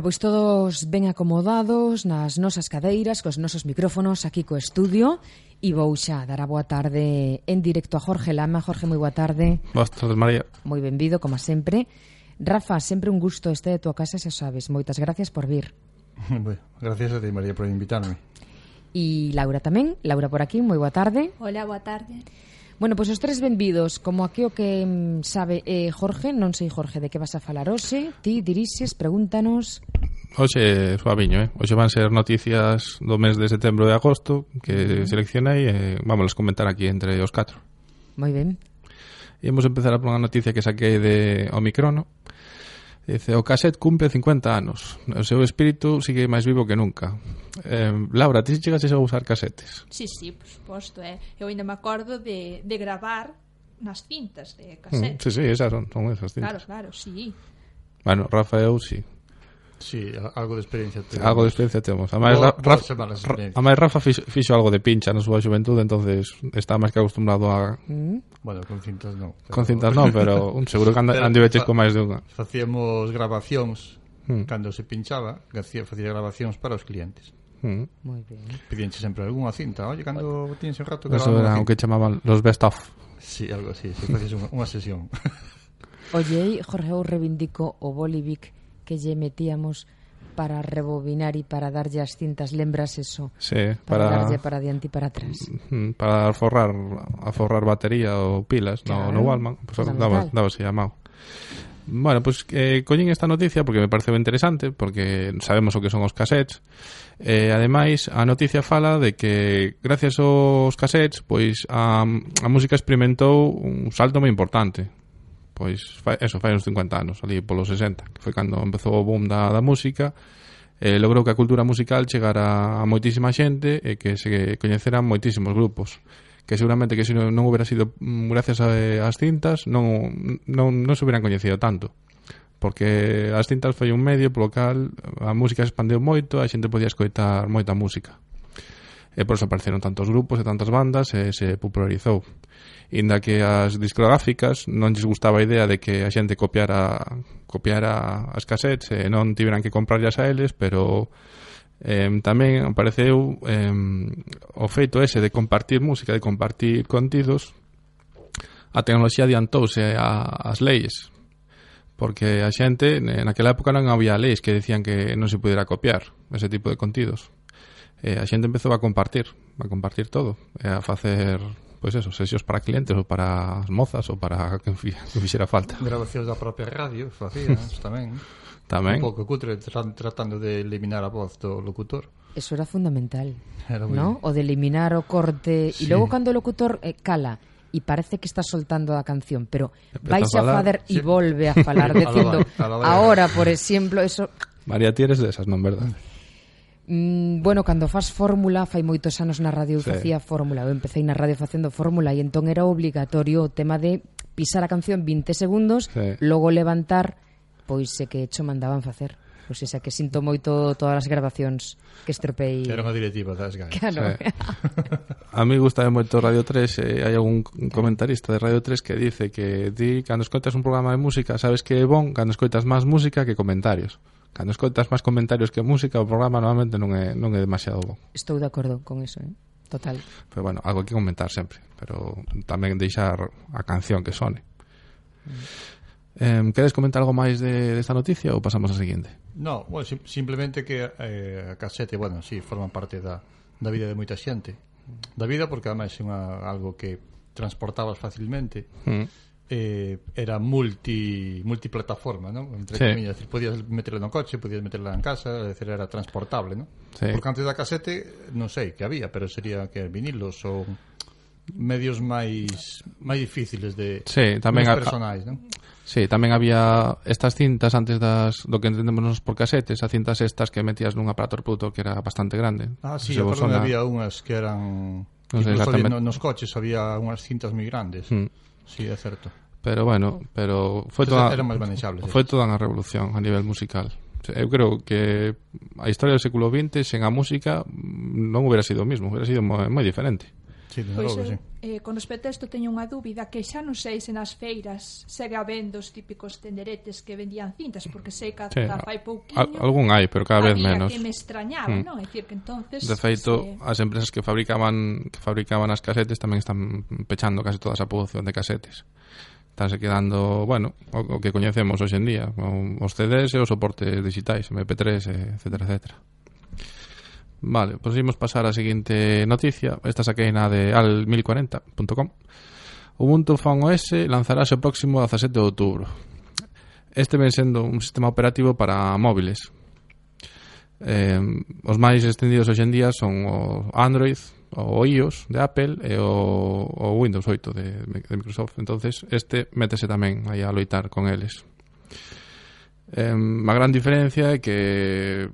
Bueno, pois todos ben acomodados nas nosas cadeiras, cos nosos micrófonos aquí co estudio e vou xa dar a boa tarde en directo a Jorge Lama. Jorge, moi boa tarde. Boas tardes, María. Moi benvido, como sempre. Rafa, sempre un gusto este de tua casa, xa sabes. Moitas gracias por vir. bueno, gracias a ti, María, por invitarme. E Laura tamén. Laura por aquí, moi boa tarde. Hola, boa tarde. Bueno, pois pues os tres benvidos, como aquí o que mm, sabe eh, Jorge, non sei Jorge de que vas a falar hoxe, ti dirixes, pregúntanos. Hoxe, suaviño, eh? Hoxe van ser noticias do mes de setembro e agosto que uh -huh. seleccionei e eh, vamos comentar aquí entre os catro. Moi ben. Imos empezar por unha noticia que saquei de Omicrono, Dice, o cassette cumpre 50 anos. O seu espírito sigue máis vivo que nunca. Eh, Laura, ti chegas a usar casetes? Sí, sí, por suposto. Eh. Eu ainda me acordo de, de gravar nas cintas de cassette. Mm, sí, sí, esas son, son esas cintas. Claro, claro, sí. Bueno, Rafa, eu sí. Sí, algo de experiencia temos. Algo de experiencia temos. Ademais, Bo, Rafa, experiencia. Rafa fixo, fixo algo de pincha na súa xuventude, entonces está máis que acostumbrado a... Mm. Bueno, con cintas non. Pero... Con cintas non, pero un seguro que andiveches con máis de unha. Facíamos grabacións hmm. cando se pinchaba, facía grabacións para os clientes. Mm. Moi ben. Pedíanche sempre algunha cinta, oye, cando tiñes tienes un rato que Eso era o que chamaban los best of. Sí, algo así, sí, unha, unha sesión. Oye, Jorge, eu reivindico o Bolivic que lle metíamos para rebobinar e para darlle as cintas, lembras eso? Sí, para, para darlle para diante e para atrás. Mm, para forrar, a forrar batería ou pilas claro, no, no Wallman, pues, daba, daba se llamado. Bueno, pues eh, collín esta noticia porque me pareceu interesante, porque sabemos o que son os cassettes. Eh, ademais, a noticia fala de que gracias aos cassettes, pois a, a música experimentou un salto moi importante pois fai, eso, fai uns 50 anos, ali polos 60, que foi cando empezou o boom da, da música, eh, logrou que a cultura musical chegara a moitísima xente e que se coñeceran moitísimos grupos que seguramente que se non, non houbera sido mm, gracias ás cintas non, non, non se hubieran coñecido tanto porque as cintas foi un medio polo cal a música se expandeu moito a xente podía escoitar moita música. E por eso apareceron tantos grupos e tantas bandas e se popularizou inda que as discográficas non lles gustaba a idea de que a xente copiara copiara as cassettes e non tiveran que comprarlas a eles, pero eh, tamén apareceu eh, o feito ese de compartir música, de compartir contidos, a tecnoloxía adiantouse ás leis, porque a xente naquela época non había leis que decían que non se pudera copiar ese tipo de contidos. E a xente empezou a compartir, a compartir todo, a facer pois eso, sesións para clientes ou para as mozas ou para quen fi, que fixera falta. Grabacións da propia radio, facíamos tamén. tamén. Un pouco cutre tratando de eliminar a voz do locutor. Eso era fundamental, era muy... ¿no? O de eliminar o corte sí. e logo cando o locutor eh, cala, e parece que está soltando a canción, pero vais a, a falar e sí. volve a falar dicindo agora, por exemplo, eso María Tieres desas, non verdade? Mm, bueno, cando faz fórmula, fai moitos anos na radio eu sí. facía fórmula, eu empecé na radio facendo fórmula e entón era obligatorio o tema de pisar a canción 20 segundos, sí. logo levantar, pois se que hecho mandaban facer pois esa que sinto moito todas as grabacións que estropei. Era unha directiva, sabes, que? Claro. Sí. a mí gusta moito Radio 3, eh, hai algún comentarista de Radio 3 que dice que ti cando escoitas un programa de música, sabes que é bon cando escoitas máis música que comentarios. Cando escoitas máis comentarios que música, o programa normalmente non é, non é demasiado bon. Estou de acordo con eso, eh? total. Pero bueno, algo que comentar sempre, pero tamén deixar a canción que sone. Mm. Eh, queres comentar algo máis de, desta noticia ou pasamos a seguinte? No, bueno, sim simplemente que eh, a casete, bueno, sí, forman parte da, da vida de moita xente. Da vida porque ademais é unha, algo que transportabas facilmente. Mm. Eh, era multi multiplataforma, ¿no? Entre sí. comillas, decir, podías meterla no coche, podías meterla en casa, decir, era transportable, ¿no? Sí. Porque antes da casete, non sei que había, pero sería que vinilos ou medios máis máis difíciles de sí, tamén a, personais, non? Sí, tamén había estas cintas antes das do que entendemos por casetes, as cintas estas que metías nun aparato reproductor que era bastante grande. Ah, sí, eu creo había unhas que eran non sei exactamente. nos coches había unhas cintas moi grandes. Mm. Sí, é certo. Pero bueno, pero foi toda eran máis manexables. Foi toda unha revolución a nivel musical. Eu creo que a historia do século XX sen a música non hubiera sido o mismo, hubiera sido moi, moi diferente. Sí, pois logo, eu, sí. eh, con respecto a isto teño unha dúbida que xa non sei se nas feiras segue habendo os típicos tenderetes que vendían cintas, porque sei que sí, fai pouquinho. Algún hai, pero cada vez menos. que me extrañaba, mm. non? É dicir que entonces De feito, se... as empresas que fabricaban que fabricaban as casetes tamén están pechando case toda esa produción de casetes. Estánse quedando, bueno, o, o que coñecemos hoxe en día, os CDs e os soportes digitais, MP3, etc, etcétera. etcétera. Vale, pois imos pasar á seguinte noticia. Esta saqueina de al1040.com. Ubuntu Phone OS lanzarase o próximo 17 de outubro. Este ven sendo un sistema operativo para móviles. Eh, os máis extendidos hoxe en día son o Android, o iOS de Apple e o, o Windows 8 de, de Microsoft. Entonces, este métese tamén aí a loitar con eles. Eh, a gran diferencia é que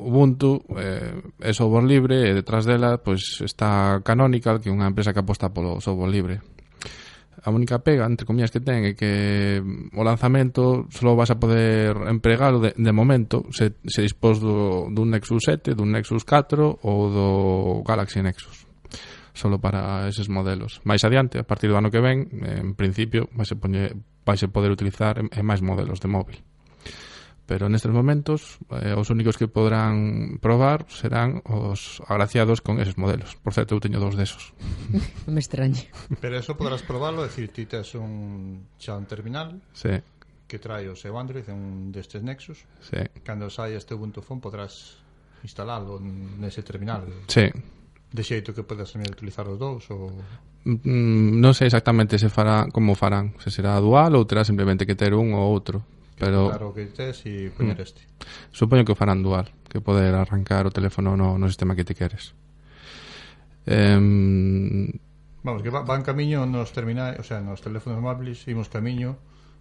Ubuntu eh, é software libre e detrás dela pois está Canonical, que é unha empresa que aposta polo software libre. A única pega, entre comillas, que ten é que mm, o lanzamento só vas a poder empregalo de, de momento se, se dispós do, dun Nexus 7, dun Nexus 4 ou do Galaxy Nexus solo para eses modelos. Mais adiante, a partir do ano que ven, en principio, vai se, poñer, vai se poder utilizar en, en máis modelos de móvil pero nestes momentos eh, os únicos que podrán probar serán os agraciados con esos modelos. Por certo, eu teño dous desos. non me extrañe. Pero eso podrás probalo, decir, ti tes un xa un terminal. Sí que trae o seu Android un destes Nexus. Sí. Cando sai este Ubuntu Phone podrás instalalo nese terminal. Sí. De xeito que podes tamén utilizar os dous ou mm, mm non sei exactamente se fará como farán, se será dual ou terá simplemente que ter un ou outro pero claro que tes e poñer mm. este. Supoño que o farán dual, que poder arrancar o teléfono no, no sistema que ti queres. Eh, Vamos, que van camiño nos terminais, o sea, nos teléfonos móviles imos camiño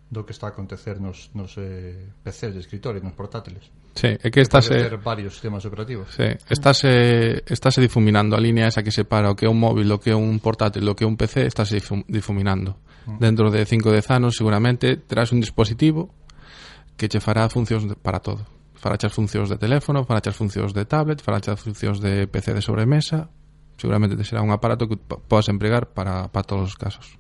do que está a acontecer nos, nos eh, PCs de escritorio, nos portátiles. Sí, é que estás... Eh, ter varios sistemas operativos. Sí, estás, eh, estás eh, difuminando a línea esa que separa o que é un móvil, o que é un portátil, o que é un PC, estás difuminando. Uh -huh. Dentro de 5 ou 10 anos, seguramente, terás un dispositivo que che fará funcións para todo. Fará as funcións de teléfono, fará as funcións de tablet, fará as funcións de PC de sobremesa. Seguramente te será un aparato que podas empregar para, para todos os casos.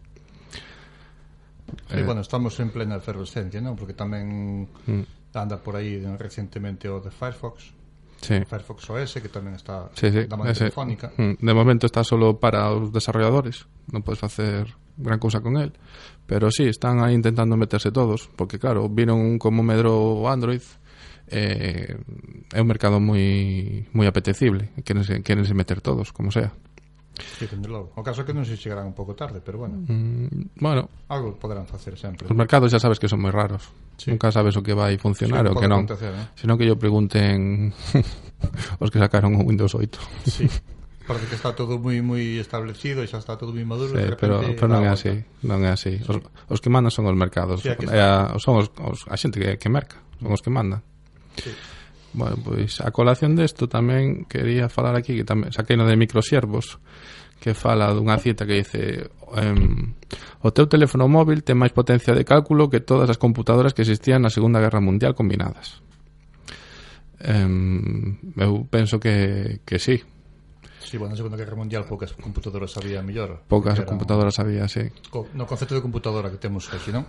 Sí, eh, bueno, estamos en plena efervescencia, non? Porque tamén mm. anda por aí recentemente o de Firefox. Sí. Firefox OS, que tamén está sí, sí, da man telefónica. Mm. De momento está solo para os desarrolladores. Non podes facer gran cousa con el. Pero sí, están aí intentando meterse todos, porque claro, viron como medro Android, eh, é un mercado moi moi apetecible, querense, querense meter todos, como sea. Sí, dende logo. O caso é que non se chegarán un pouco tarde, pero bueno. Mm, bueno. Algo poderán facer sempre. Os mercados xa sabes que son moi raros. Sí. Nunca sabes o que vai funcionar sí, o que non. Acontecer, eh? Senón que yo pregunten os que sacaron o Windows 8. Sí. Parece que está todo moi moi establecido e xa está todo moi maduro, sí, repente, pero, pero non é así, non é así. Os, os que mandan son os mercados, sí, é a, son os, os, a xente que, que merca, son os que mandan. Sí. Bueno, pois a colación desto tamén quería falar aquí que tamén saquei no de microsiervos que fala dunha cita que dice ehm, o teu teléfono móvil ten máis potencia de cálculo que todas as computadoras que existían na Segunda Guerra Mundial combinadas. Em, eu penso que, que sí, Sí, bueno, na Segunda Guerra Mundial poucas computadoras había mellor. Poucas eran... computadoras había, sí. Co no concepto de computadora que temos aquí, non?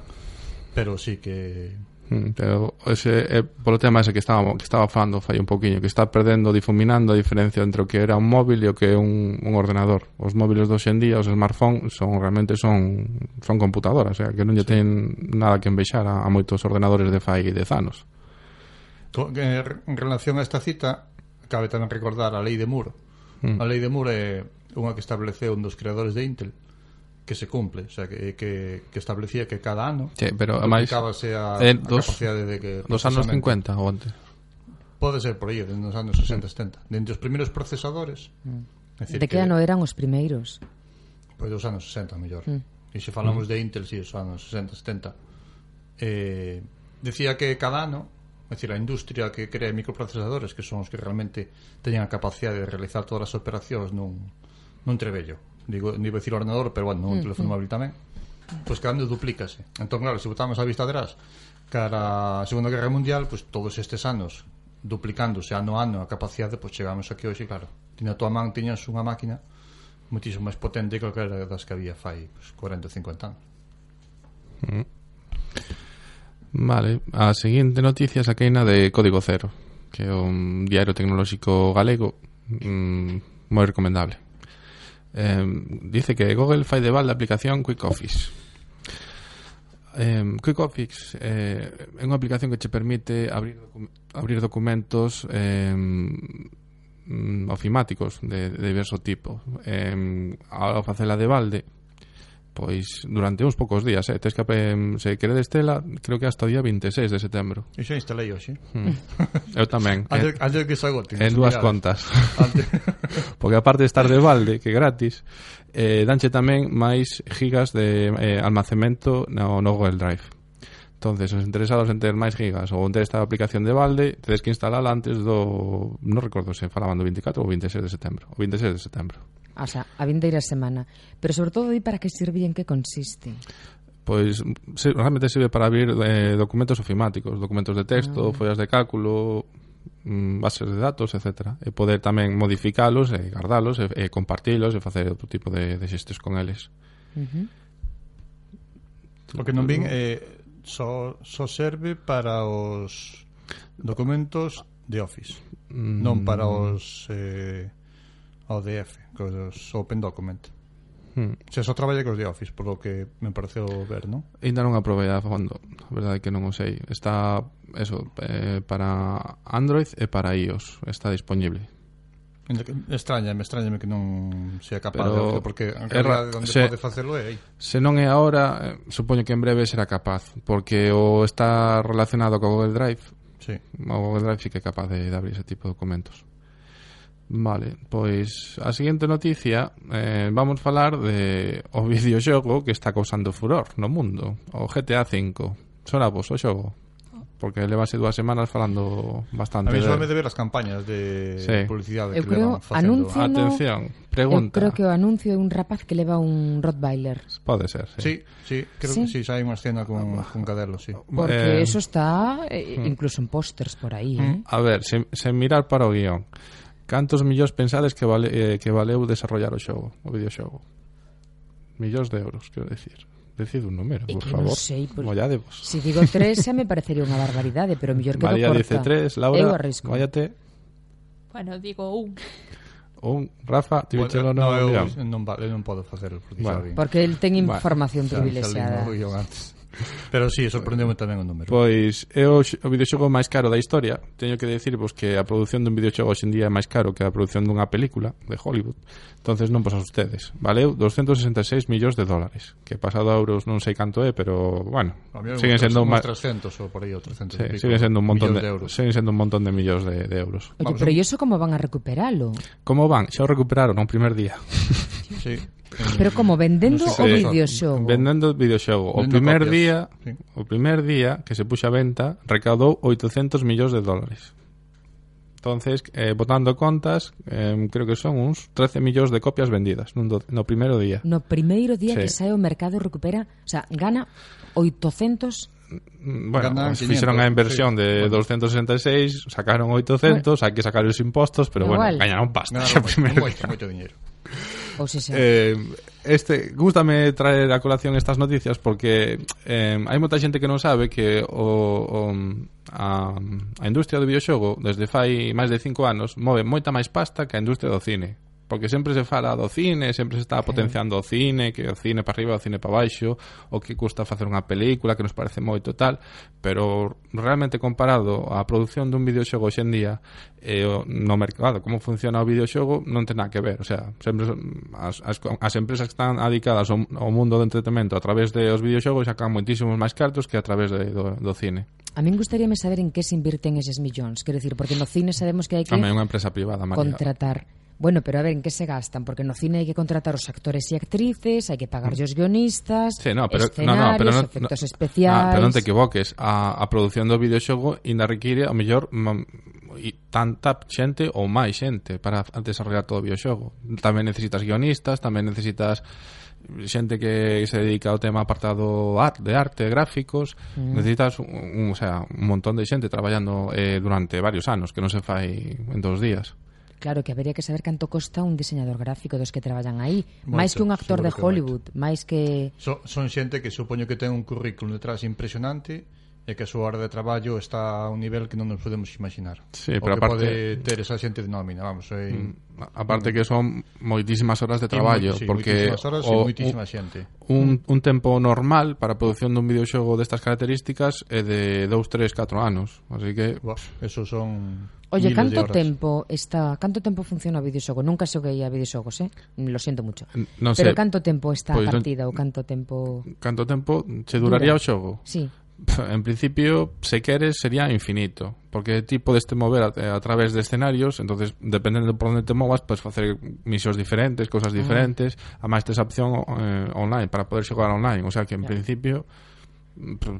Pero sí que mm, pero ese eh, é, polo tema ese que estábamos que estaba falando fai un poquiño, que está perdendo, difuminando a diferencia entre o que era un móvil e o que é un, un ordenador. Os móviles de hoxe en día, os smartphones, son realmente son son computadoras, o sea, que non lle sí. ten nada que envexar a, a moitos ordenadores de fai 10 anos. En relación a esta cita, cabe tamén recordar a lei de Moore, Mm. A lei de Moore é unha que estableceu un dos creadores de Intel que se cumple, o sea, que, que, que establecía que cada ano sí, pero ademais, a, eh, dos, a capacidade de que... Dos anos 50 ou antes? Pode ser por aí, dentro dos anos 60, 70. Dende os primeiros procesadores... Mm. Decir, de que, que ano eran os primeiros? Pois pues, dos anos 60, mellor. Mm. E se falamos mm. de Intel, si, sí, os anos 60, 70. Eh, decía que cada ano É dicir, a industria que crea microprocesadores que son os que realmente teñen a capacidade de realizar todas as operacións nun, nun trebello. Digo, non iba a ordenador, pero bueno, nun mm, teléfono mm. móvil tamén. Pois pues, cando duplícase. Entón, claro, se botamos a vista atrás cara a Segunda Guerra Mundial, pois pues, todos estes anos duplicándose ano a ano a capacidade, pois pues, chegamos aquí hoxe, claro. Tiña a tua man, tiñas unha máquina muitísimo máis potente que calquera das que había fai pues, 40 ou 50 anos. Mm. Vale, a seguinte noticia saqueina de Código Cero Que é un diario tecnolóxico galego mm, moi recomendable. Eh, Dice que Google fai de balde a aplicación Quick Office. Eh, Quick Office eh, é unha aplicación que che permite abrir, docu abrir documentos eh, ofimáticos de, de diverso tipo. Eh, ao facela de balde pois durante uns poucos días, eh, tes que se queredes tela, creo que hasta o día 26 de setembro. Iso instalei hoxe. Hmm. Eu tamén. antes, eh, antes que se agote. En dúas contas. Antes. Porque aparte de estar de balde, que gratis, eh, danche tamén máis gigas de eh, almacenamento no, no Google Drive. Entonces, os interesados en ter máis gigas ou en ter esta aplicación de balde, tedes que instalala antes do... Non recordo se falaban do 24 ou 26 de setembro. O 26 de setembro o sea, a vindeira semana. Pero sobre todo di para que sirve e en que consiste pois se, realmente sirve para abrir eh, documentos ofimáticos, documentos de texto, ah. follas de cálculo, mm, bases de datos, etc. E poder tamén modificalos, e guardalos, e, e compartilos, e facer outro tipo de, de xestes con eles. Uh -huh. O que non vin eh, só, só serve para os documentos de Office, mm. non para mm. os... Eh, ODF, DF, que os Open Document. Hmm. Se só traballa cos de Office, polo que me pareceu ver, non? Ainda non aprobei a fondo, a verdade é que non o sei. Está, eso, eh, para Android e para iOS, está disponible. Extrañame, extraña que non sea capaz Pero de porque en realidad onde se, pode facelo é aí. Se non é agora, eh, supoño que en breve será capaz, porque o está relacionado co Google Drive, sí. o Google Drive sí que é capaz de, de abrir ese tipo de documentos. Vale, pois a seguinte noticia eh, vamos falar de o videoxogo que está causando furor no mundo, o GTA V. Sona vos o xogo? Porque levase dúas semanas falando bastante. A mí só me de ver as campañas de sí. publicidade eu que creo, levan facendo. Anuncio Atención, pregunta. Eu creo que o anuncio é un rapaz que leva un Rottweiler. Pode ser, sí. Sí, sí creo sí. que sí, xa hai unha escena con, ah, con cadelo, sí. Porque eh, eso está eh, mm. incluso en pósters por aí, mm. eh? A ver, sen, sen mirar para o guión. Cantos millóns pensades que, vale, eh, que valeu desarrollar o xogo, o videoxogo? Millóns de euros, quero decir. Decid un número, por favor. Non sei, por... Molladevos. Se si digo tres, xa me parecería unha barbaridade, pero mellor que María corta. dice tres, Laura, Eu arrisco. vállate. Bueno, digo un. Un, Rafa, ti bueno, no, no, eu, non, vale, non podo facelo porque, bueno. porque el ten información privilexiada. Xa, xa, xa, xa, Pero sí, sorprendeu-me tamén o número. Pois é o, o videoxogo máis caro da historia. Teño que decirvos que a produción dun videoxogo hoxendía é máis caro que a produción dunha película de Hollywood. entonces non pasas ustedes. Valeu 266 millóns de dólares. Que pasado a euros non sei canto é, pero bueno, siguen sendo máis 300 ou por aí, ou 300 sí, pico, siguen sendo un montón de, de euros. Siguen sendo un montón de millóns de, de euros. Oye, Vamos, pero e iso como van a recuperalo? Como van? Xa o recuperaron no primer día. Sí. Pero como vendendo no sei, o videoxogo? Vendendo o videoxogo. O primer copias. día, sí. o primer día que se puxa a venta, recaudou 800 millóns de dólares. Entonces, eh, botando contas, eh, creo que son uns 13 millóns de copias vendidas no, no primeiro día. No primeiro día sí. que sae o mercado recupera, o sea, gana 800 mm, bueno, Ganan fixeron a inversión sí. de 266, sacaron 800, bueno. hai que sacar os impostos, pero Igual. bueno, gañaron pasta. Ganaron moito, moito, moito dinheiro. Ou se. Eh, este, gústame traer a colación estas noticias porque eh, hai moita xente que non sabe que o, o a, a industria do videoxogo desde fai máis de 5 anos move moita máis pasta que a industria do cine Porque sempre se fala do cine, sempre se está potenciando o cine, que o cine para arriba, o cine para baixo, o que custa facer unha película, que nos parece moito tal, pero realmente comparado á produción dun videoxogo hoxendía eh, no mercado, como funciona o videoxogo, non ten nada que ver, o sea, sempre as, as, as empresas que están adicadas ao, ao mundo do entretenimento a través de os videoxogos sacan moitísimos máis cartos que a través de, do, do cine. A min gustaríame saber en que se invirten eses millóns, quero dicir, porque no cine sabemos que hai que Home, unha empresa privada, María. contratar Bueno, pero a ver, ¿en qué se gastan? Porque no cine hai que contratar os actores e actrices, hai que pagar os guionistas, sí, no, pero, escenarios, no, no, ah, pero no, efectos no, especiais... No, pero non te equivoques, a, a produción do videoxogo ainda require, a mellor, mm, tanta xente ou máis xente para desarrollar todo o videoxogo. Tamén necesitas guionistas, tamén necesitas xente que se dedica ao tema apartado de arte, gráficos, mm. necesitas un, un, o sea, un montón de xente traballando eh, durante varios anos, que non se fai en dos días. Claro que habería que saber canto costa un diseñador gráfico dos que traballan aí, moito, máis que un actor de Hollywood, máis que so, son xente que supoño que ten un currículum detrás impresionante e que a súa hora de traballo está a un nivel que non nos podemos imaginar. Sí, pero o que aparte... pode ter esa xente de nómina, vamos, é... Mm, aparte que son moitísimas horas de traballo, sí, porque horas o, moitísima xente. Un, un tempo normal para a produción dun videoxogo destas características é de 2, 3, 4 anos, así que... Buah, eso son Oye, canto tempo está, canto tempo funciona o videoxogo? Nunca xoguei a videoxogos, eh? Lo siento mucho. Non sei. Pero canto tempo está pois, a partida ou canto tempo Canto tempo che duraría Dura. o xogo? Sí. En principio, se queres, sería infinito Porque ti podes te mover a, eh, a través de escenarios entonces dependendo por onde te movas, podes facer misións diferentes, cousas ah. diferentes además tes a opción eh, online, para poder xogar online O sea que, en claro. principio,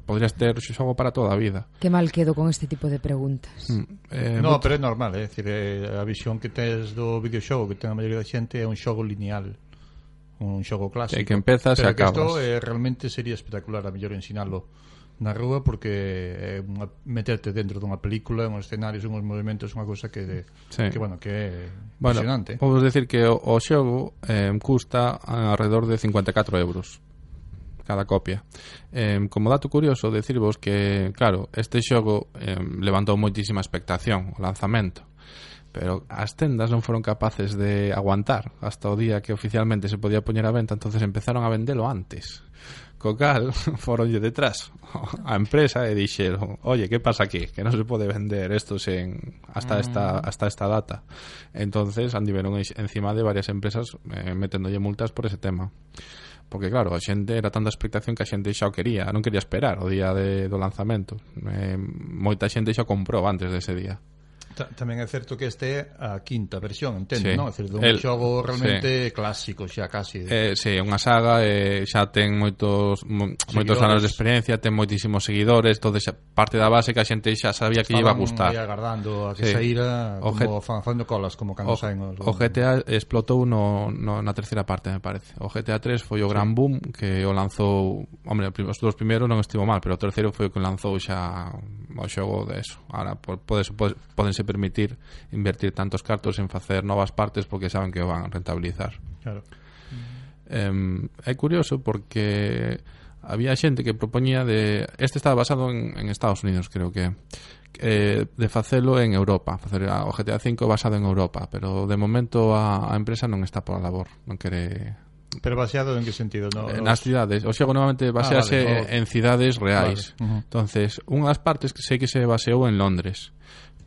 podrías ter xogo para toda a vida. Que mal quedo con este tipo de preguntas. Mm, eh, no, moito... pero é normal, é eh? dicir, eh, a visión que tes do videoxogo que ten a maioría da xente é un xogo lineal, un xogo clásico. É que empezas e acabas. Pero isto eh, realmente sería espectacular a mellor ensinalo na rúa porque é unha, meterte dentro dunha película, uns escenarios, uns movimentos, unha cousa que, de, sí. que bueno, que é bueno, impresionante. Podemos decir que o, o xogo eh, custa alrededor de 54 euros cada copia. Eh, como dato curioso, decirvos que, claro, este xogo eh, levantou moitísima expectación o lanzamento pero as tendas non foron capaces de aguantar hasta o día que oficialmente se podía poñer a venta, entonces empezaron a vendelo antes. Co cal, foronlle detrás a empresa e dixeron, "Oye, que pasa aquí? Que non se pode vender estos en hasta mm. esta hasta esta data." Entonces andiveron encima de varias empresas eh, meténdolle multas por ese tema porque claro, a xente era tanta expectación que a xente xa o quería, non quería esperar o día de, do lanzamento. Eh, moita xente xa comprou antes dese día tamén é certo que este é a quinta versión, entendo, sí. non? É certo, un El, xogo realmente sí. clásico xa casi. Eh, sí, é unha saga, eh, xa ten moitos mo, seguidores. moitos anos de experiencia, ten moitísimos seguidores, entonces parte da base que a xente xa sabía que lle iba a gustar. Estaban agardando a que sí. saíra o como fan, fan colas, como cando saen os... O GTA explotou no, no, na terceira parte, me parece. O GTA 3 foi o sí. gran boom que o lanzou... Hombre, os dos primeiros non estivo mal, pero o terceiro foi o que lanzou xa o xogo de eso. Ahora podes, podes, podense permitir invertir tantos cartos en facer novas partes porque saben que van a rentabilizar. Claro. Eh, é curioso porque había xente que propoñía de este estaba basado en, en Estados Unidos creo que eh, de facelo en Europa facer o GTA V basado en Europa pero de momento a, a empresa non está por a labor non quere Pero baseado en que sentido? No, nas cidades, o sea, novamente ah, basease ah, vale, en cidades reais. Vale, uh -huh. Entonces, unhas partes que sei que se baseou en Londres,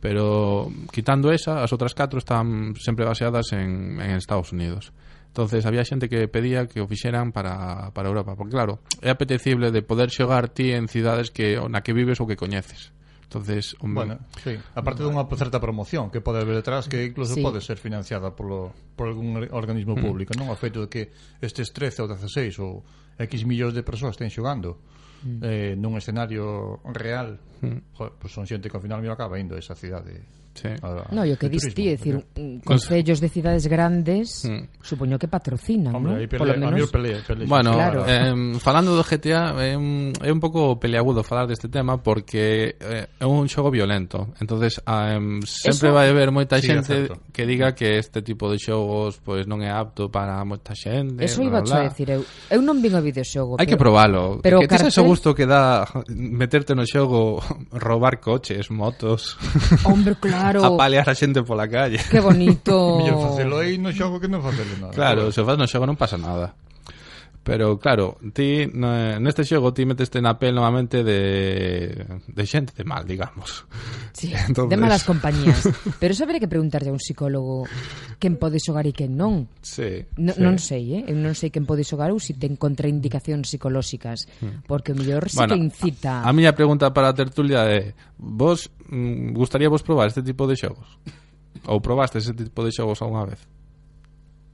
pero quitando esa, as outras catro están sempre baseadas en, en Estados Unidos. Entonces había xente que pedía que o fixeran para, para Europa, porque claro, é apetecible de poder xogar ti en cidades que na que vives ou que coñeces. Entonces, un... bueno, sí. aparte dunha certa promoción que pode haber detrás que incluso sí. pode ser financiada polo por algún organismo mm. público, mm. non? O feito de que estes 13 ou 16 ou X millóns de persoas estén xogando mm. eh, nun escenario real, mm. jo, pues son xente que ao final me acaba indo a esa cidade. Sí. A, no, e o que diste, é dicir, concellos de cidades grandes, mm. supoño que patrocinan, Hombre, ¿no? Pelea, Por lo menos... Pelea, pelea. Bueno, claro. eh, falando do GTA, é eh, é un pouco peleagudo falar deste tema porque eh, é un xogo violento. Entonces, eh, sempre Eso... vai haber moita sí, xente exacto. que diga que este tipo de xogos pois pues, non é apto para moita xente. Eso iba a decir, eu, eu non vin o videoxogo. Hai que probalo. Pero que tes gusto que dá meterte no xogo robar coches, motos. Hombre, claro. Apalear a xente pola calle. Que bonito. Mellor facelo aí no xogo que non facelo nada. Claro, se o faz no xogo non pasa nada. Pero claro, ti neste xogo ti meteste na pel novamente de, de xente de mal, digamos. Sí, Entonces... de malas compañías. Pero saberé que preguntarlle a un psicólogo quen pode xogar e quen non. Sí, no, sí. Non sei, eh? Eu non sei quen pode xogar ou se si ten contraindicacións psicolóxicas. Hmm. Porque o mellor sí bueno, que incita... A, a miña pregunta para a tertulia é vos mm, gustaría vos probar este tipo de xogos? Ou probaste ese tipo de xogos alguna vez?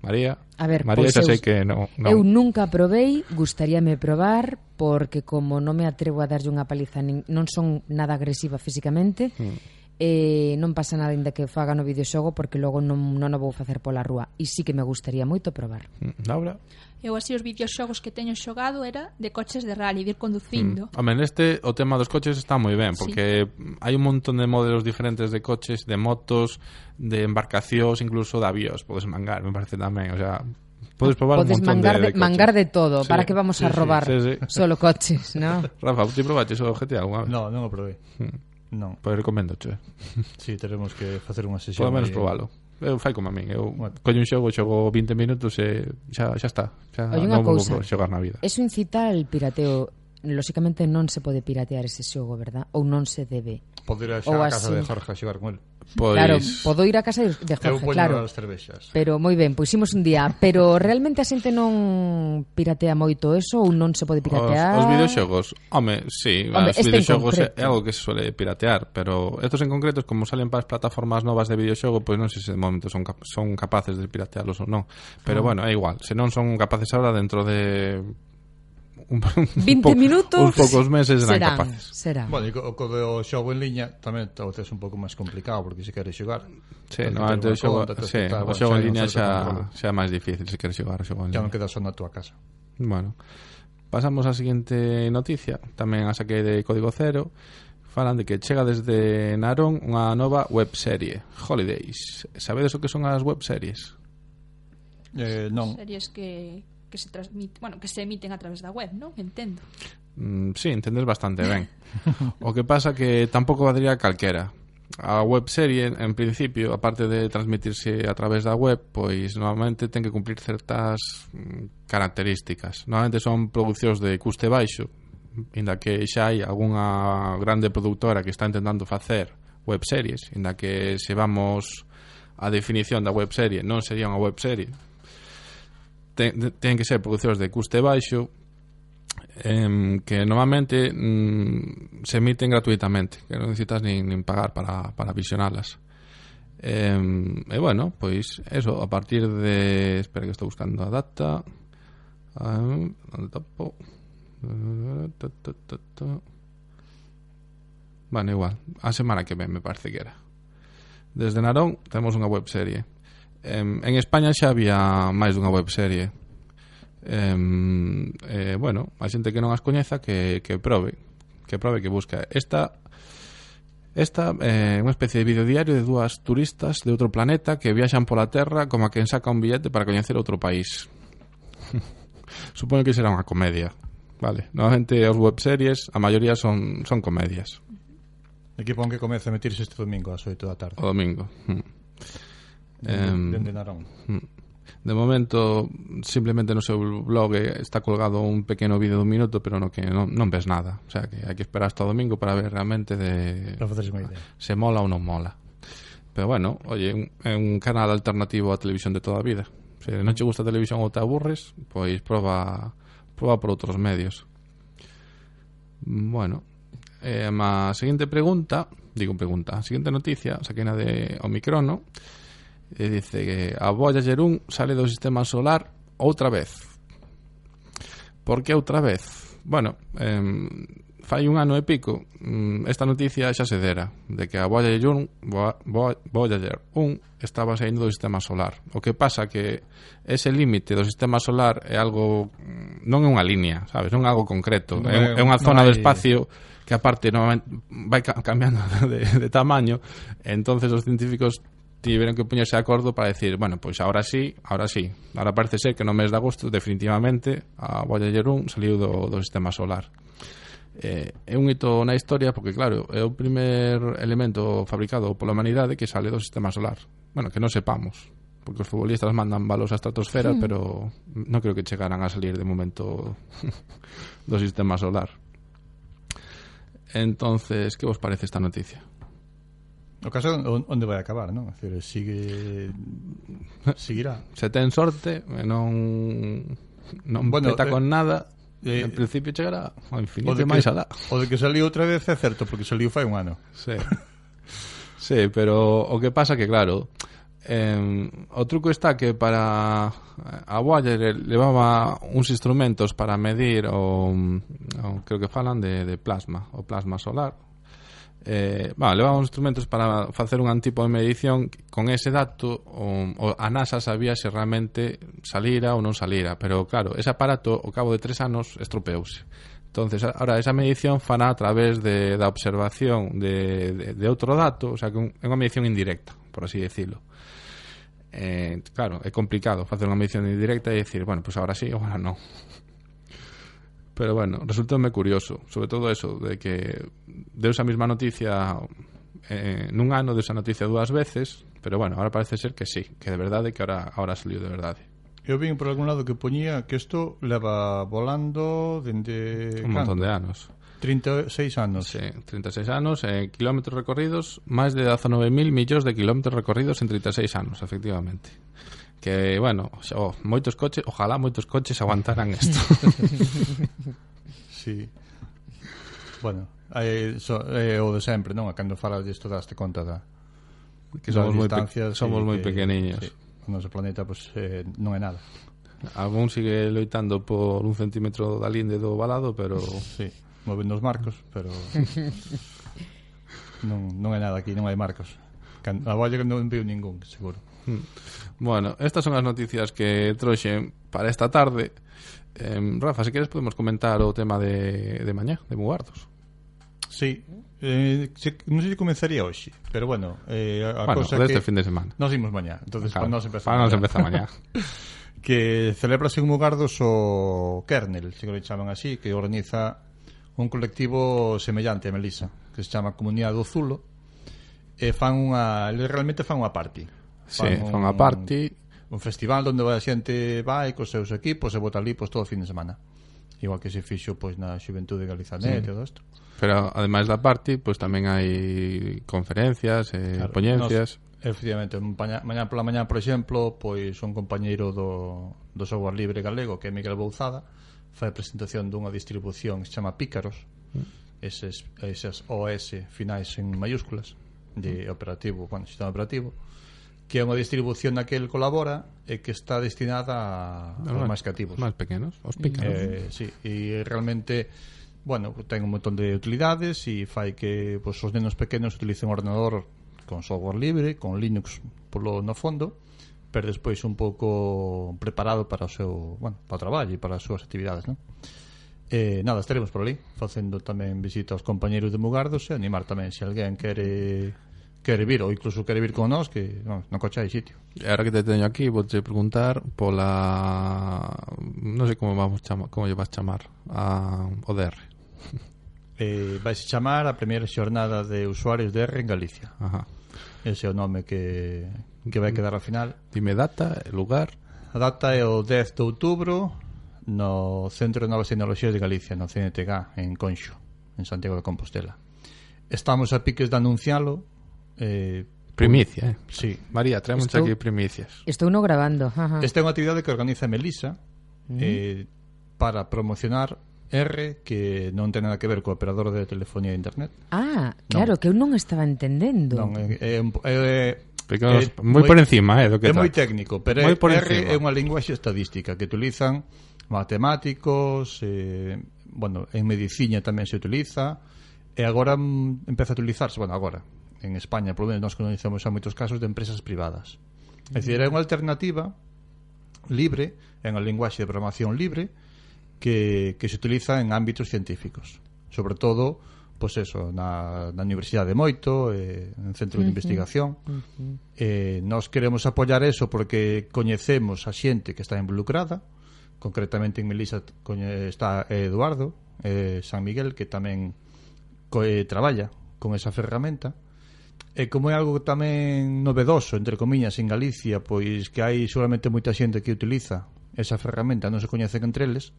María. A ver, María pois xa sei que non, non. Eu nunca probei, gustaríame probar, porque como non me atrevo a darlle unha paliza, nin, non son nada agresiva físicamente, mm. eh, non pasa nada inda que faga no videoxogo, porque logo non, non o vou facer pola rúa. E sí que me gustaría moito probar. Hmm, Laura? Eu así os videoxogos que teño xogado era de coches de rally, de ir conducindo. Mm. Home, neste o tema dos coches está moi ben, porque sí. hai un montón de modelos diferentes de coches, de motos, de embarcacións, incluso de avións, podes mangar, me parece tamén, o sea, Podes probar Podes un montón mangar de, de, de coches. mangar de todo, sí, para que vamos sí, a robar sí, sí, sí. solo coches, ¿no? Rafa, ti probaches o GTA alguna vez? No, non o probei. Mm. Non. Pois recomendo, che. Sí, teremos que facer unha sesión. Polo menos probalo eu fai como a min, eu bueno. collo un xogo, xogo 20 minutos e xa, xa está, xa Oye non vou xogar na vida. Eso incita al pirateo lóxicamente non se pode piratear ese xogo, verdad? Ou non se debe. Podo ir a xa Ou a casa así... de Jorge a xogar con el. Pois... Claro, podo ir a casa de Jorge, Eu claro. as cervexas. Pero moi ben, pois imos un día. Pero realmente a xente non piratea moito eso ou non se pode piratear? Os, os videoxogos, home, sí. Home, os este videoxogos é algo que se suele piratear, pero estos en concreto, como salen para as plataformas novas de videoxogo, pois non sei se de momento son, cap son capaces de piratearlos ou non. Pero ah. bueno, é igual. Se non son capaces ahora, dentro de un, 20 po, minutos uns poucos meses serán, serán capaces. Serán. Bueno, e co, co do xogo en liña tamén tal vez un pouco máis complicado porque se queres xogar. Sí, no, o xogo, conta, sí, tal, o xogo en liña xa xa é máis difícil se queres xogar o xogo en liña. Já non queda só na túa casa. Bueno. Pasamos á seguinte noticia, tamén a saquei de Código Cero, falan de que chega desde Narón unha nova webserie, Holidays. Sabedes o que son as webseries? Eh, non. Series que que se transmite, bueno, que se emiten a través da web, non? Entendo. Mm, sí, entendes bastante ben. o que pasa que tampouco valdría calquera. A webserie, en principio, aparte de transmitirse a través da web, pois normalmente ten que cumplir certas mm, características. Normalmente son producións de custe baixo, inda que xa hai algunha grande produtora que está intentando facer webseries, inda que se vamos a definición da webserie non sería unha webserie, ten, ten que ser producións de custe baixo em, que normalmente mm, se emiten gratuitamente que non necesitas nin, nin pagar para, para visionalas. Eh, e bueno, pois eso, a partir de espera que estou buscando a data. Um, onde topo? Ta, ta, ta, ta. Bueno, igual, a semana que ven me parece que era. Desde Narón temos unha webserie. Em, en España xa había máis dunha webserie. Em, eh, bueno, a xente que non as coñeza que, que probe, que probe que busca. Esta Esta é eh, unha especie de videodiario de dúas turistas de outro planeta que viaxan pola Terra como a quen saca un billete para coñecer outro país. Supoño que será unha comedia. Vale, normalmente as webseries, a maioría son, son comedias. Aquí pon que comece a metirse este domingo ás 8 da tarde. O domingo. Mm. Dende, dende Narón. Mm. De momento, simplemente no seu blog está colgado un pequeno vídeo dun minuto, pero no que non, non ves nada. O sea, que hai que esperar hasta o domingo para ver realmente de... Para unha idea. Se mola ou non mola. Pero bueno, oye, un, é un canal alternativo á televisión de toda a vida. Se non che gusta a televisión ou te aburres, pois proba, proba por outros medios. Bueno, eh, a seguinte pregunta, digo pregunta, a seguinte noticia, saquena de Omicrono, E dice que a Voyager 1 sale do sistema solar outra vez. Por que outra vez? Bueno, eh, fai un ano e pico, mm, esta noticia xa se dera, de que a Voyager 1, Voyager 1 estaba saindo do sistema solar. O que pasa que ese límite do sistema solar é algo mm, non é unha línea, sabes, non é algo concreto, non é, é unha zona hai... do espacio que aparte normalmente vai cambiando de, de tamaño, entonces os científicos tiveron que poñerse de acordo para decir, bueno, pois pues ahora sí, ahora sí. Ahora parece ser que no mes de agosto definitivamente a Voyager 1 saliu do, do sistema solar. Eh, é un hito na historia porque claro, é o primer elemento fabricado pola humanidade que sale do sistema solar. Bueno, que non sepamos, porque os futbolistas mandan balos á estratosfera, pero non creo que chegaran a salir de momento do sistema solar. Entonces, que vos parece esta noticia? O caso onde vai acabar, non? Decir, sigue seguirá. Se ten sorte, non non bueno, peta con eh, nada, eh, en principio chegará ao infinito e máis alá. O de que saliu outra vez é certo, porque saliu fai un ano. Sí. sí, pero o que pasa que claro, eh, o truco está que para a Wire levaba uns instrumentos para medir o, o creo que falan de, de plasma, o plasma solar, eh, bueno, levaban instrumentos para facer un tipo de medición con ese dato o, o a NASA sabía se realmente salira ou non salira pero claro, ese aparato ao cabo de tres anos estropeouse. Entonces ahora esa medición fará a través de, da observación de, de, de outro dato o sea que un, é unha medición indirecta por así decirlo. Eh, claro, é complicado facer unha medición indirecta e decir, bueno, pues ahora sí ou ahora non Pero bueno, resultoume curioso, sobre todo eso, de que deu esa mesma noticia eh, nun ano desa noticia dúas veces, pero bueno, ahora parece ser que sí, que de verdade, que ahora, ahora saliu de verdade. Eu vin por algún lado que poñía que isto leva volando dende... Un montón de anos. 36 anos. Sí, 36 anos, eh, kilómetros recorridos, máis de 19.000 millóns de kilómetros recorridos en 36 anos, efectivamente que, bueno, oh, moitos coches, ojalá moitos coches aguantaran isto. sí. Bueno, é so, eh, o de sempre, non? Cando falas disto daste conta da que somos moi somos moi pequeniños. Sí, o noso planeta pois pues, eh, non é nada. Algún sigue loitando por un centímetro da linde do balado, pero... Sí, movendo os marcos, pero... non, non é nada aquí, non hai marcos. Can, a que non viu ningún, seguro. Mm. Bueno, estas son as noticias que troxen para esta tarde. Eh, Rafa, se queres podemos comentar o tema de, de mañá, de Mugardos. Sí, eh, se, non sei se comenzaría hoxe, pero bueno, eh, a bueno, cosa que... este fin de semana. Nos imos mañá, entonces claro, para nos empezar para nos empeza mañá. que celebrase en Mugardos o Kernel, se que lo chaman así, que organiza un colectivo semellante a Melisa, que se chama Comunidade do Zulo, e fan unha, realmente fan unha party Sí, fan a parte un festival onde a xente vai cos seus equipos e vota ali pois, todo o fin de semana igual que se fixo pois na Xuventude Galizanet sí. e todo isto. Pero ademais da party, pois tamén hai conferencias e claro, poñencias. Nos, efectivamente, mañá, mañá pola mañá, por exemplo, pois un compañeiro do, do software libre galego, que é Miguel Bouzada, fai a presentación dunha distribución que se chama Pícaros, mm. eses, esas OS finais en mayúsculas de operativo, bueno, sistema operativo, que é unha distribución na que el colabora e que está destinada a, no, aos máis cativos. Máis pequenos, aos pequenos. Eh, sí, e realmente bueno, ten un montón de utilidades e fai que pues, os nenos pequenos utilicen o ordenador con software libre, con Linux polo no fondo, pero despois un pouco preparado para o seu, bueno, para o traballo e para as súas actividades, non? Eh, nada, estaremos por ali facendo tamén visita aos compañeiros de Mugardos e animar tamén se alguén quere quere vir ou incluso quere vir con nós que vamos, no coche hai sitio. E ahora que te teño aquí, vouche preguntar pola non sei como vamos chamar como lle vas chamar a o DR. Eh, vais chamar a primeira xornada de usuarios DR en Galicia. Ajá. Ese é o nome que que vai quedar ao final. Dime data, lugar. A data é o 10 de outubro no Centro de Novas Tecnologías de Galicia, no CNTG, en Conxo, en Santiago de Compostela. Estamos a piques de anuncialo, Eh, Primicia, eh. Sí. María, traemos estou, aquí primicias. Estou no grabando. Ajá. Esta é unha actividade que organiza Melisa mm. eh, para promocionar R, que non ten nada que ver co operador de telefonía de internet. Ah, claro, non. que eu non estaba entendendo. Non, é, é, é, é, é moi por encima, eh, do que É moi técnico, pero moi por R encima. é unha linguaxe estadística que utilizan matemáticos, eh, bueno, en medicina tamén se utiliza, e agora mm, empeza a utilizarse, bueno, agora, en España, polo menos nós conocemos a moitos casos de empresas privadas. É dicir, é unha alternativa libre, en unha linguaxe de programación libre, que, que se utiliza en ámbitos científicos. Sobre todo, pois pues eso, na, na Universidade de Moito, eh, en Centro uh -huh. de Investigación. Uh -huh. eh, nós queremos apoiar eso porque coñecemos a xente que está involucrada, concretamente en Melisa está Eduardo eh, San Miguel, que tamén co, eh, traballa con esa ferramenta, E como é algo tamén novedoso, entre comiñas, en Galicia, pois que hai seguramente moita xente que utiliza esa ferramenta, non se coñecen entre eles,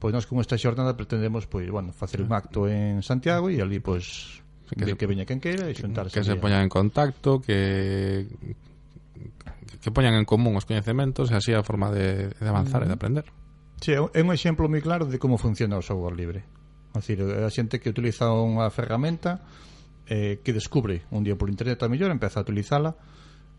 pois nós con esta xornada pretendemos pois, bueno, facer un acto en Santiago e ali pois que, de, que veña quen queira e xuntarse. Que se poñan en contacto, que que poñan en común os coñecementos e así a forma de, de avanzar mm. e de aprender. Sí, é un exemplo moi claro de como funciona o software libre. É dicir, a xente que utiliza unha ferramenta eh, que descubre un día por internet a mellor, empeza a utilizala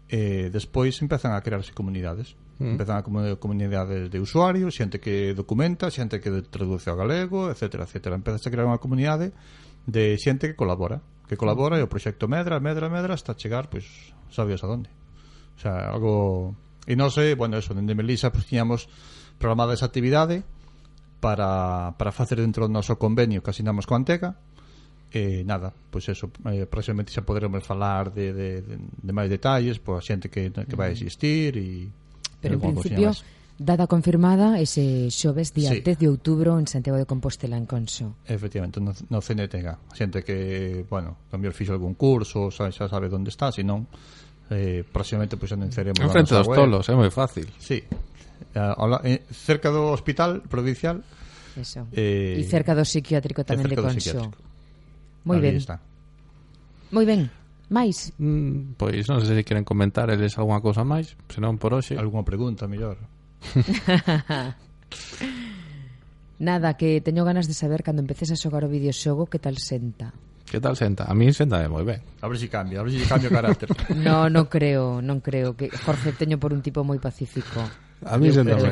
e eh, despois empezan a crearse comunidades. Mm. empezan a comunidades de usuarios xente que documenta, xente que traduce ao galego, etc, etc empezas a crear unha comunidade de xente que colabora que colabora e o proxecto medra, medra, medra hasta chegar, pois, sabios a donde. O sea, algo e non sei, bueno, eso, dende Melisa pois, pues, tiñamos programada esa actividade para, para facer dentro do noso convenio que asinamos con Antega eh, nada, pois eso eh, próximamente xa poderemos falar de, de, de, de máis detalles pois a xente que, que vai existir e pero en principio data confirmada ese xoves día sí. 10 de outubro en Santiago de Compostela en Conso. Efectivamente, no, no CNTG. Xente que, bueno, cambiou fixo algún curso, xa, xa sabe onde está, senón eh, próximamente pois pues, anunciaremos En frente dos web. tolos, é moi fácil. Sí. Eh, hola, eh, cerca do hospital provincial. Eso. Eh, e cerca do psiquiátrico eh, tamén de Conso. Moi ben. Está. Moi ben. Mais? Mm, pois non sei se queren comentar eles algunha cousa máis, senón por hoxe. Algunha pregunta, mellor. Nada, que teño ganas de saber cando empeces a xogar o videoxogo que tal senta. Que tal senta? A mí senta moi ben. A ver si cambia, a ver si cambia o carácter. no, non creo, non creo que Jorge teño por un tipo moi pacífico. A mí sentame,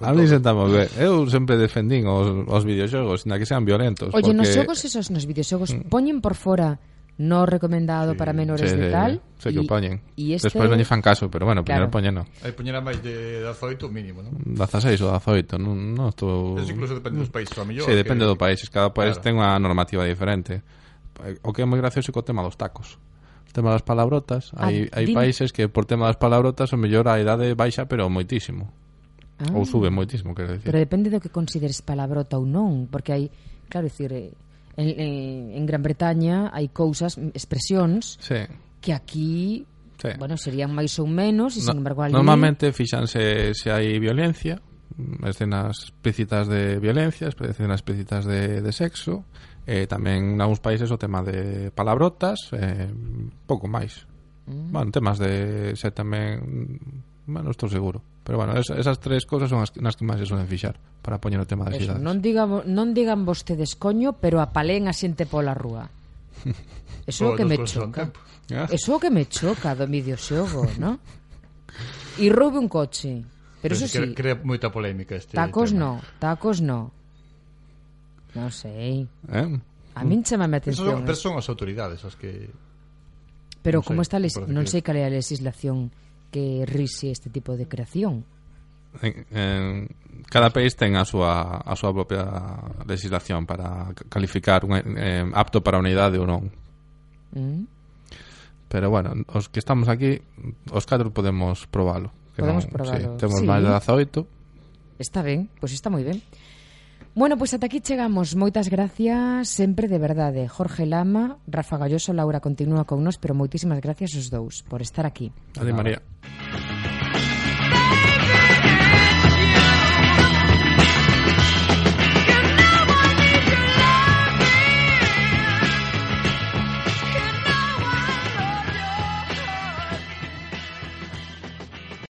a mí sentame ben. Eu sempre defendín os, os videoxogos, na que sean violentos. Oye, porque... nos xogos esos, nos videoxogos, mm. poñen por fora no recomendado sí, para menores sí, de, tal. Se que o poñen. Y este... Despois non lle fan caso, pero bueno, claro. poñen poñeno. Aí poñera máis de 18 mínimo, non? 16 ou 18, non, non estou... Eso incluso depende dos países, a mellor. Sí, depende que... do país, cada país claro. ten unha normativa diferente. O que é moi gracioso é o tema dos tacos tema das palabrotas. Ah, hai, hai dime. países que por tema das palabrotas o mellor a idade baixa, pero moitísimo. Ah. Ou sube moitísimo, quero decir. Pero depende do que consideres palabrota ou non, porque hai, claro, decir, eh, en, en, en Gran Bretaña hai cousas, expresións sí. que aquí Sí. Bueno, serían máis ou menos, e no, sin embargo ali... Normalmente fixanse se hai violencia, escenas explícitas de violencia, escenas explícitas de, de sexo, Eh, tamén nalgúns países o tema de palabrotas, eh, pouco máis. Mm. Bueno, temas de se tamén bueno, estou seguro. Pero bueno, es, esas tres cousas son as nas que máis se suelen fixar para poñer o tema das Eso, cidades. Non, diga, non digan vostedes coño, pero apalén a xente pola rúa. Eso o que me choca. Ah. Eso o que me choca do videoxogo, non? E roube un coche. Pero, pero eso sí. Crea moita polémica este Tacos tema. no, tacos no. Non sei. Eh? A min chama a atención. Son, pero eh. son as autoridades as que... Pero non como sei, está les... non sei cal é a legislación que rixe este tipo de creación. En, en, cada país ten a súa, a súa propia legislación para calificar un eh, apto para unidade ou non. Mm. Pero bueno, os que estamos aquí, os catro podemos probalo. Que podemos non, probalo. Sí, temos sí. máis de 18. Está ben, pois pues está moi ben. Bueno, pois pues ata aquí chegamos. Moitas gracias sempre de verdade. Jorge Lama, Rafa Galloso, Laura continúa con nos, pero moitísimas gracias os dous por estar aquí. Ade María.